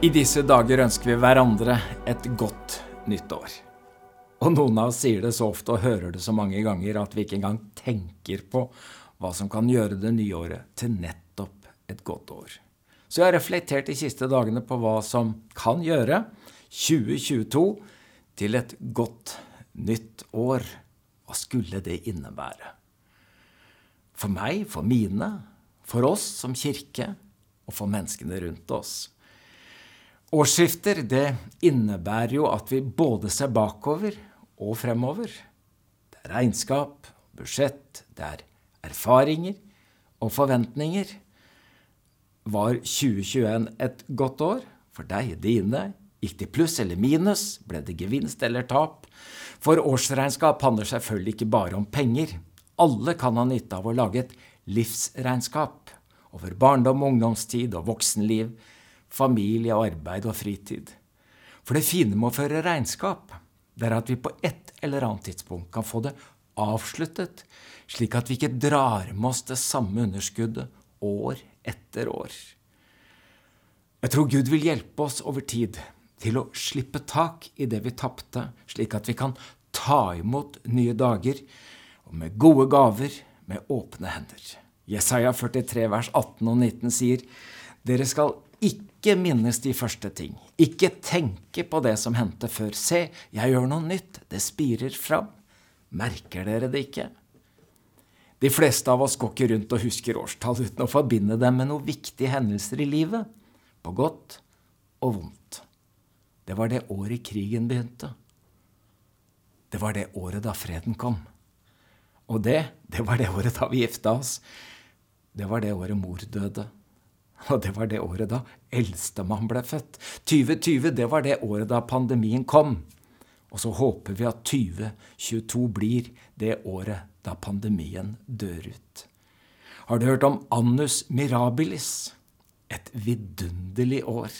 I disse dager ønsker vi hverandre et godt nytt år. Og noen av oss sier det så ofte og hører det så mange ganger at vi ikke engang tenker på hva som kan gjøre det nye året til nettopp et godt år. Så jeg har reflektert de siste dagene på hva som kan gjøre 2022 til et godt nytt år. Hva skulle det innebære? For meg, for mine, for oss som kirke og for menneskene rundt oss. Årsskifter det innebærer jo at vi både ser bakover og fremover. Det er regnskap, budsjett, det er erfaringer og forventninger. Var 2021 et godt år for deg, dine? Gikk det pluss eller minus? Ble det gevinst eller tap? For årsregnskap handler selvfølgelig ikke bare om penger. Alle kan ha nytte av å lage et livsregnskap over barndom, ungdomstid og voksenliv familie, arbeid og fritid. For det fine med å føre regnskap, det er at vi på et eller annet tidspunkt kan få det avsluttet, slik at vi ikke drar med oss det samme underskuddet år etter år. Jeg tror Gud vil hjelpe oss over tid til å slippe tak i det vi tapte, slik at vi kan ta imot nye dager, og med gode gaver, med åpne hender. Jesaja 43 vers 18 og 19 sier, Dere skal ikke minnes de første ting. Ikke tenke på det som hendte før. Se, jeg gjør noe nytt. Det spirer fram. Merker dere det ikke? De fleste av oss går ikke rundt og husker årstall uten å forbinde dem med noen viktige hendelser i livet. På godt og vondt. Det var det året krigen begynte. Det var det året da freden kom. Og det, det var det året da vi gifta oss. Det var det året mor døde. Og det var det året da eldstemann ble født. 2020, det var det året da pandemien kom. Og så håper vi at 2022 blir det året da pandemien dør ut. Har du hørt om Annus mirabilis? Et vidunderlig år.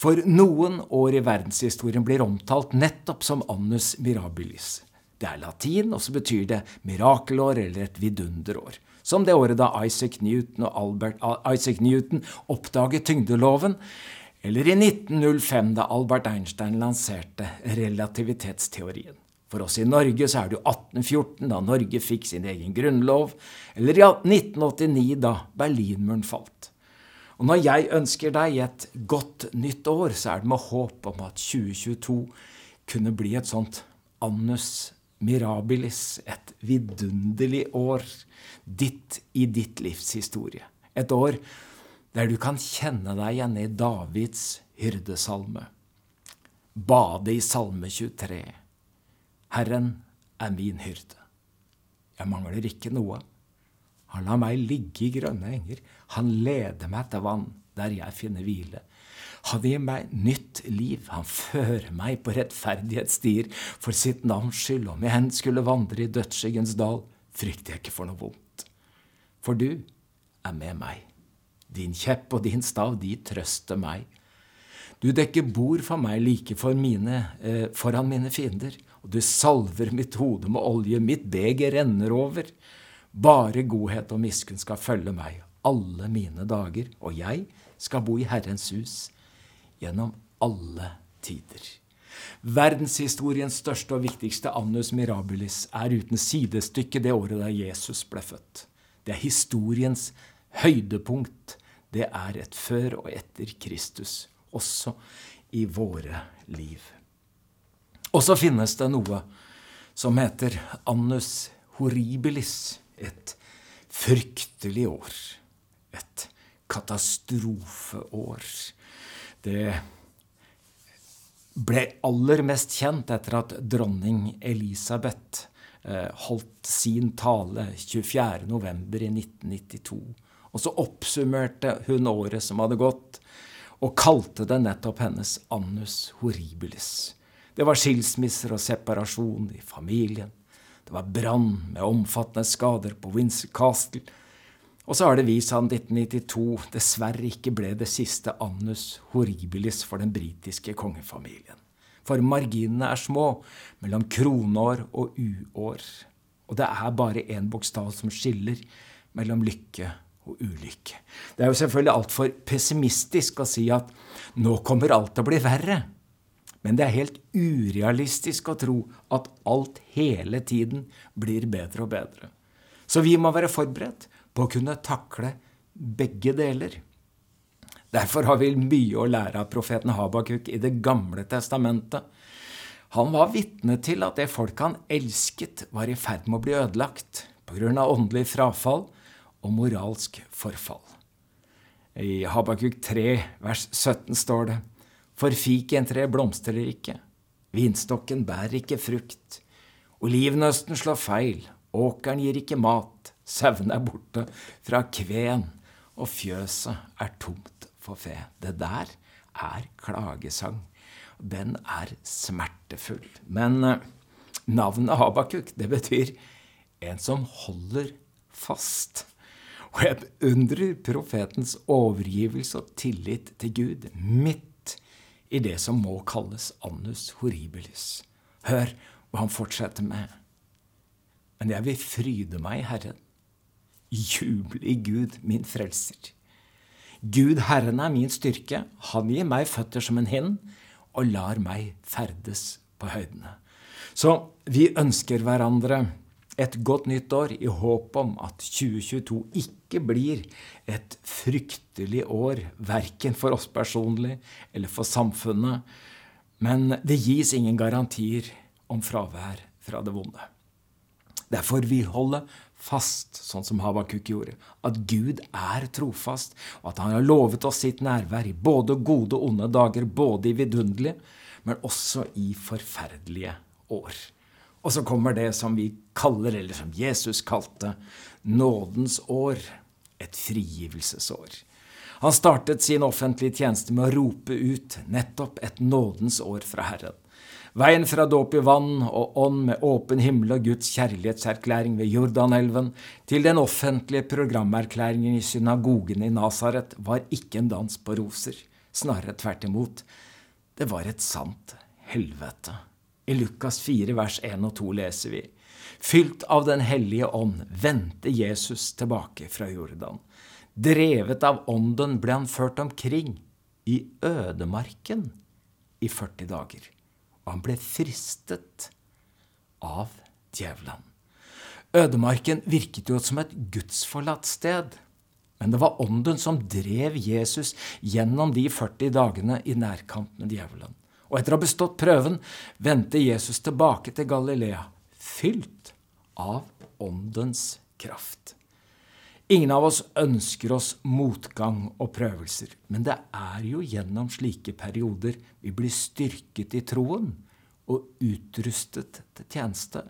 For noen år i verdenshistorien blir omtalt nettopp som Annus mirabilis. Det er latin, og så betyr det mirakelår eller et vidunderår. Som det året da Isaac Newton, Albert, Isaac Newton oppdaget tyngdeloven, eller i 1905 da Albert Einstein lanserte relativitetsteorien. For oss i Norge så er det jo 1814, da Norge fikk sin egen grunnlov, eller i 1989, da Berlinmuren falt. Og når jeg ønsker deg et godt nytt år, så er det med håp om at 2022 kunne bli et sånt annus mirabilis, et vidunderlig år, ditt i ditt livs historie. Et år der du kan kjenne deg igjen i Davids hyrdesalme. Bade i Salme 23. Herren er min hyrde. Jeg mangler ikke noe. Han lar meg ligge i grønne enger. Han leder meg til vann, der jeg finner hvile. Han gir meg nytt liv. Han fører meg på rettferdighetsstier for sitt navns skyld. Om jeg hen skulle vandre i dødsskyggens dal, frykter jeg ikke for noe vondt. For du er med meg. Din kjepp og din stav, de trøster meg. Du dekker bord for meg like for mine, eh, foran mine fiender, og du salver mitt hode med olje, mitt beger renner over. Bare godhet og miskunn skal følge meg alle mine dager, og jeg skal bo i Herrens hus gjennom alle tider. Verdenshistoriens største og viktigste annus mirabilis er uten sidestykke det året da Jesus ble født. Det er historiens høydepunkt. Det er et før og etter Kristus, også i våre liv. Og så finnes det noe som heter annus horribilis, et fryktelig år. Et katastrofeår. Det ble aller mest kjent etter at dronning Elisabeth eh, holdt sin tale 24.11. i 1992. Og så oppsummerte hun året som hadde gått, og kalte det nettopp hennes annus horribilis. Det var skilsmisser og separasjon i familien. Det var brann med omfattende skader på Windsor Castle og så har det vist seg at 1992 dessverre ikke ble det siste annus horribilis for den britiske kongefamilien. For marginene er små mellom kronår og uår. Og det er bare én bokstav som skiller mellom lykke og ulykke. Det er jo selvfølgelig altfor pessimistisk å si at nå kommer alt til å bli verre. Men det er helt urealistisk å tro at alt hele tiden blir bedre og bedre. Så vi må være forberedt på å kunne takle begge deler. Derfor har vi mye å lære av profeten Habakuk i Det gamle testamentet. Han var vitne til at det folket han elsket, var i ferd med å bli ødelagt pga. åndelig frafall og moralsk forfall. I Habakuk 3, vers 17 står det:" For fikentreet blomstrer ikke, vinstokken bærer ikke frukt, olivenøsten slår feil, åkeren gir ikke mat, sauene er borte fra kven, og fjøset er tomt for fe. Det der er klagesang. Den er smertefull. Men eh, navnet Habakuk, det betyr en som holder fast. Og jeg beundrer profetens overgivelse og tillit til Gud midt i det som må kalles annus horribilis. Hør hva han fortsetter med. Men jeg vil fryde meg i Herren, juble i Gud, min frelser. Gud Herren er min styrke, han gir meg føtter som en hind og lar meg ferdes på høydene. Så vi ønsker hverandre et godt nytt år i håp om at 2022 ikke blir et fryktelig år, verken for oss personlig eller for samfunnet. Men det gis ingen garantier om fravær fra det vonde. Derfor vi holder fast, sånn som Habakuk gjorde, at Gud er trofast, og at han har lovet oss sitt nærvær i både gode og onde dager, både i vidunderlige, men også i forferdelige år. Og så kommer det som vi kaller, eller som Jesus kalte, nådens år. Et frigivelsesår. Han startet sin offentlige tjeneste med å rope ut nettopp et nådens år fra Herren. Veien fra dåp i vann og ånd med åpen himmel og Guds kjærlighetserklæring ved Jordanelven til den offentlige programerklæringen i synagogen i Nasaret var ikke en dans på roser, snarere tvert imot. Det var et sant helvete. I Lukas 4, vers 1 og 2 leser vi Fylt av Den hellige ånd vendte Jesus tilbake fra Jordan. Drevet av ånden ble han ført omkring i ødemarken i 40 dager. Han ble fristet av djevelen. Ødemarken virket jo som et gudsforlatt sted. Men det var ånden som drev Jesus gjennom de 40 dagene i nærkamp med djevelen. Og etter å ha bestått prøven vendte Jesus tilbake til Galilea, fylt av åndens kraft. Ingen av oss ønsker oss motgang og prøvelser, men det er jo gjennom slike perioder vi blir styrket i troen og utrustet til tjeneste.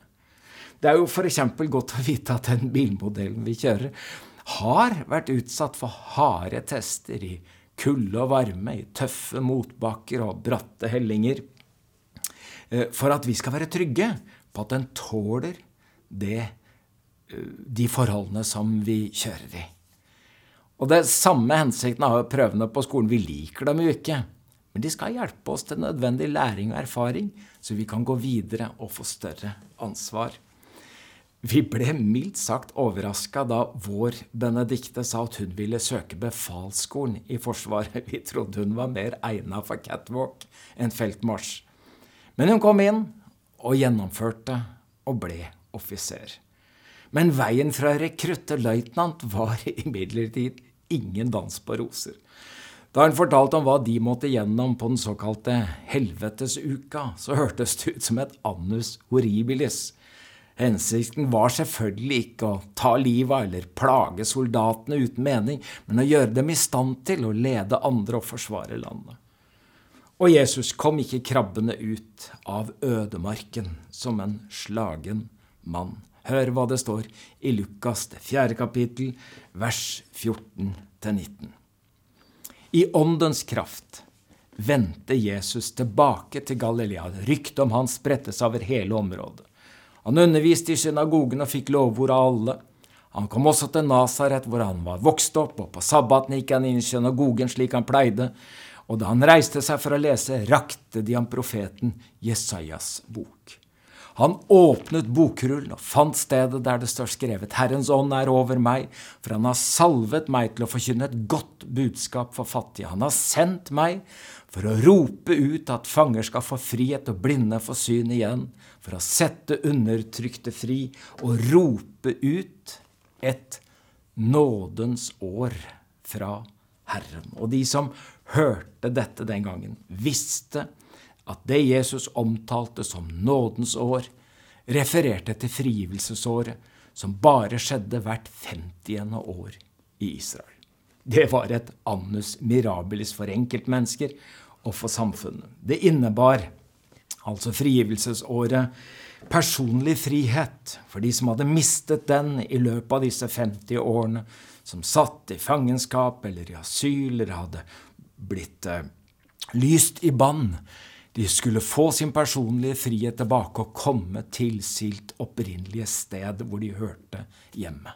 Det er jo f.eks. godt å vite at den bilmodellen vi kjører, har vært utsatt for harde tester i kulde og varme, i tøffe motbakker og bratte hellinger, eh, for at vi skal være trygge på at den tåler det, de forholdene som vi kjører i. Og det samme hensikten har prøvene på skolen. Vi liker dem jo ikke. Men de skal hjelpe oss til nødvendig læring og erfaring, så vi kan gå videre og få større ansvar. Vi ble mildt sagt overraska da vår Benedicte sa at hun ville søke befalsskolen i Forsvaret. Vi trodde hun var mer egna for catwalk enn feltmarsj. Men hun kom inn og gjennomførte og ble offiser. Men veien fra rekrutt til løytnant var imidlertid ingen dans på roser. Da hun fortalte om hva de måtte gjennom på den såkalte helvetesuka, så hørtes det ut som et annus horribilis Hensikten var selvfølgelig ikke å ta livet av eller plage soldatene uten mening, men å gjøre dem i stand til å lede andre og forsvare landet. Og Jesus kom ikke krabbende ut av ødemarken som en slagen mann. Hør hva det står i Lukas, det fjerde kapittel, vers 14-19. I åndens kraft vendte Jesus tilbake til Galilea. Ryktet om han spredte seg over hele området. Han underviste i synagogen og fikk lovord av alle. Han kom også til Nasaret, hvor han var vokst opp, og på sabbaten gikk han inn i synagogen slik han pleide. Og da han reiste seg for å lese, rakte de ham profeten Jesajas bok. Han åpnet bokrullen og fant stedet der det står skrevet Herrens ånd er over meg, for han har salvet meg til å forkynne et godt budskap for fattige. Han har sendt meg for å rope ut at fanger skal få frihet og blinde få syn igjen, for å sette undertrykte fri og rope ut et nådens år fra Herren. Og de som hørte dette den gangen, visste at det Jesus omtalte som nådens år, refererte til frigivelsesåret, som bare skjedde hvert 50. år i Israel. Det var et annus mirabilis for enkeltmennesker og for samfunnet. Det innebar altså frigivelsesåret personlig frihet for de som hadde mistet den i løpet av disse 50 årene, som satt i fangenskap eller i asyl eller hadde blitt eh, lyst i bann. De skulle få sin personlige frihet tilbake og komme til sitt opprinnelige sted hvor de hørte hjemme.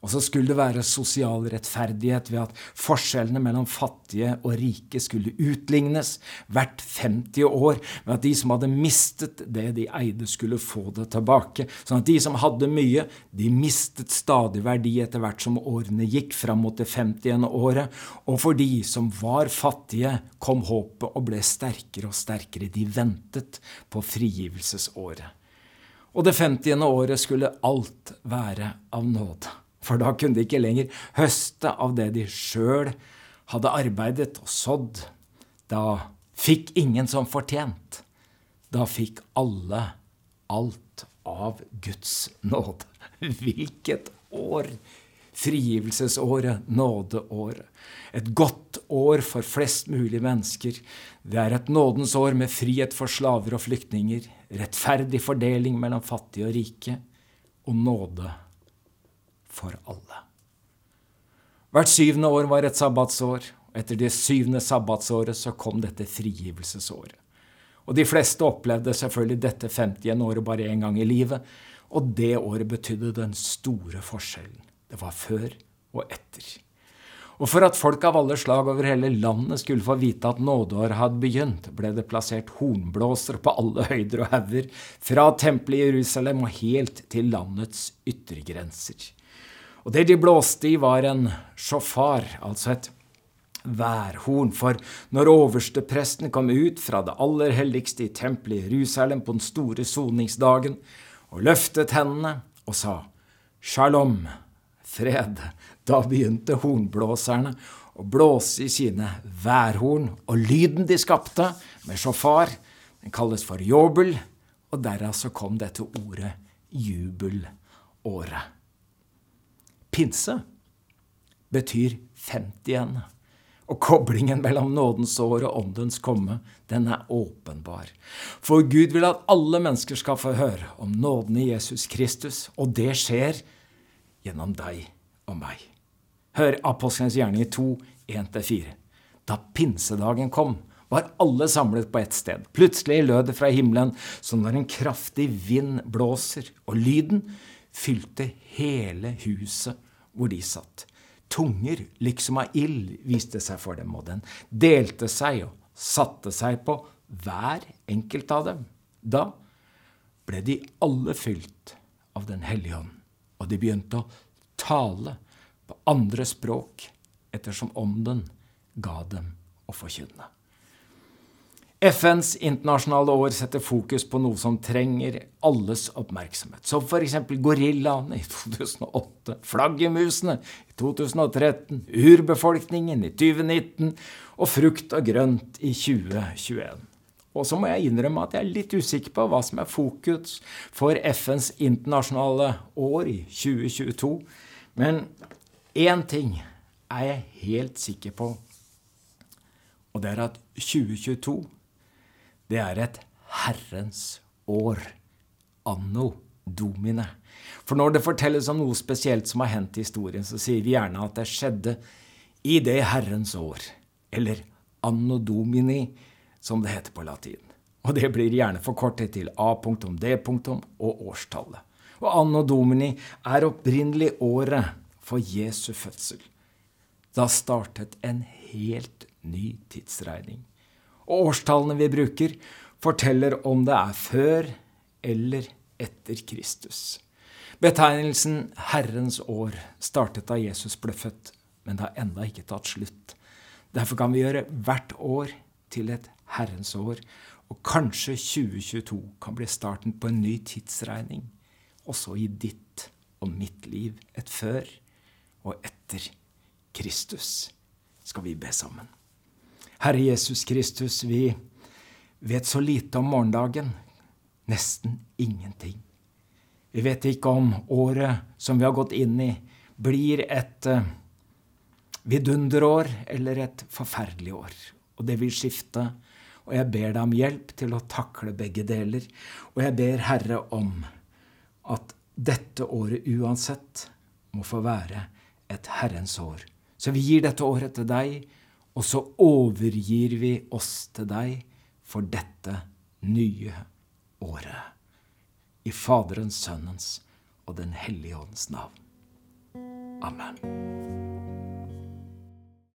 Og så skulle det være sosial rettferdighet ved at forskjellene mellom fattige og rike skulle utlignes hvert 50 år, ved at de som hadde mistet det de eide, skulle få det tilbake. Sånn at de som hadde mye, de mistet stadig verdi etter hvert som årene gikk fram mot det 50. året. Og for de som var fattige, kom håpet og ble sterkere og sterkere. De ventet på frigivelsesåret. Og det 50. året skulle alt være av nåde. For da kunne de ikke lenger høste av det de sjøl hadde arbeidet og sådd. Da fikk ingen som fortjent. Da fikk alle alt av Guds nåde. Hvilket år! Frigivelsesåret, nådeåret. Et godt år for flest mulig mennesker. Det er et nådens år med frihet for slaver og flyktninger, rettferdig fordeling mellom fattige og rike, og nåde for alle. Hvert syvende år var et sabbatsår. og Etter det syvende sabbatsåret så kom dette frigivelsesåret. Og De fleste opplevde selvfølgelig dette 50. året bare én gang i livet. Og det året betydde den store forskjellen. Det var før og etter. Og for at folk av alle slag over hele landet skulle få vite at nådeåret hadde begynt, ble det plassert hornblåsere på alle høyder og hauger, fra tempelet i Jerusalem og helt til landets yttergrenser. Og det de blåste i, var en sjåfar, altså et værhorn. For når overstepresten kom ut fra det aller helligste i tempelet i Jerusalem på den store soningsdagen og løftet hendene og sa shalom, fred, da begynte hornblåserne å blåse i sine værhorn, og lyden de skapte med sjåfar, den kalles for jobel, og derav så kom dette ordet jubelåret. Pinse betyr 50 Og koblingen mellom nådens år og åndens komme, den er åpenbar. For Gud vil at alle mennesker skal få høre om nåden i Jesus Kristus, og det skjer gjennom deg og meg. Hør Apostelens gjerning 2, 1-4. Da pinsedagen kom, var alle samlet på ett sted. Plutselig lød det fra himmelen som når en kraftig vind blåser, og lyden fylte hele huset hvor de satt. Tunger liksom av ild viste seg for dem, og den delte seg og satte seg på hver enkelt av dem. Da ble de alle fylt av Den hellige ånd, og de begynte å tale på andre språk ettersom ånden ga dem å forkynne. FNs internasjonale år setter fokus på noe som trenger alles oppmerksomhet, som f.eks. gorillaene i 2008, flaggermusene i 2013, urbefolkningen i 2019 og frukt og grønt i 2021. Og så må jeg innrømme at jeg er litt usikker på hva som er fokus for FNs internasjonale år i 2022. Men én ting er jeg helt sikker på, og det er at 2022 det er et Herrens år. Anno domine. For når det fortelles om noe spesielt som har hendt i historien, så sier vi gjerne at det skjedde i det Herrens år. Eller anno domini, som det heter på latin. Og det blir gjerne forkortet til A punktum, D punktum og årstallet. Og anno domini er opprinnelig året for Jesu fødsel. Da startet en helt ny tidsregning. Og årstallene vi bruker, forteller om det er før eller etter Kristus. Betegnelsen Herrens år startet da Jesus ble født, men det har enda ikke tatt slutt. Derfor kan vi gjøre hvert år til et Herrens år, og kanskje 2022 kan bli starten på en ny tidsregning, også i ditt og mitt liv. Et før og etter Kristus skal vi be sammen. Herre Jesus Kristus, vi vet så lite om morgendagen. Nesten ingenting. Vi vet ikke om året som vi har gått inn i, blir et uh, vidunderår eller et forferdelig år. Og det vil skifte. Og jeg ber deg om hjelp til å takle begge deler. Og jeg ber Herre om at dette året uansett må få være et Herrens år. Så vi gir dette året til deg, og så overgir vi oss til deg for dette nye året. I Faderens, Sønnens og Den hellige åndens navn. Amen.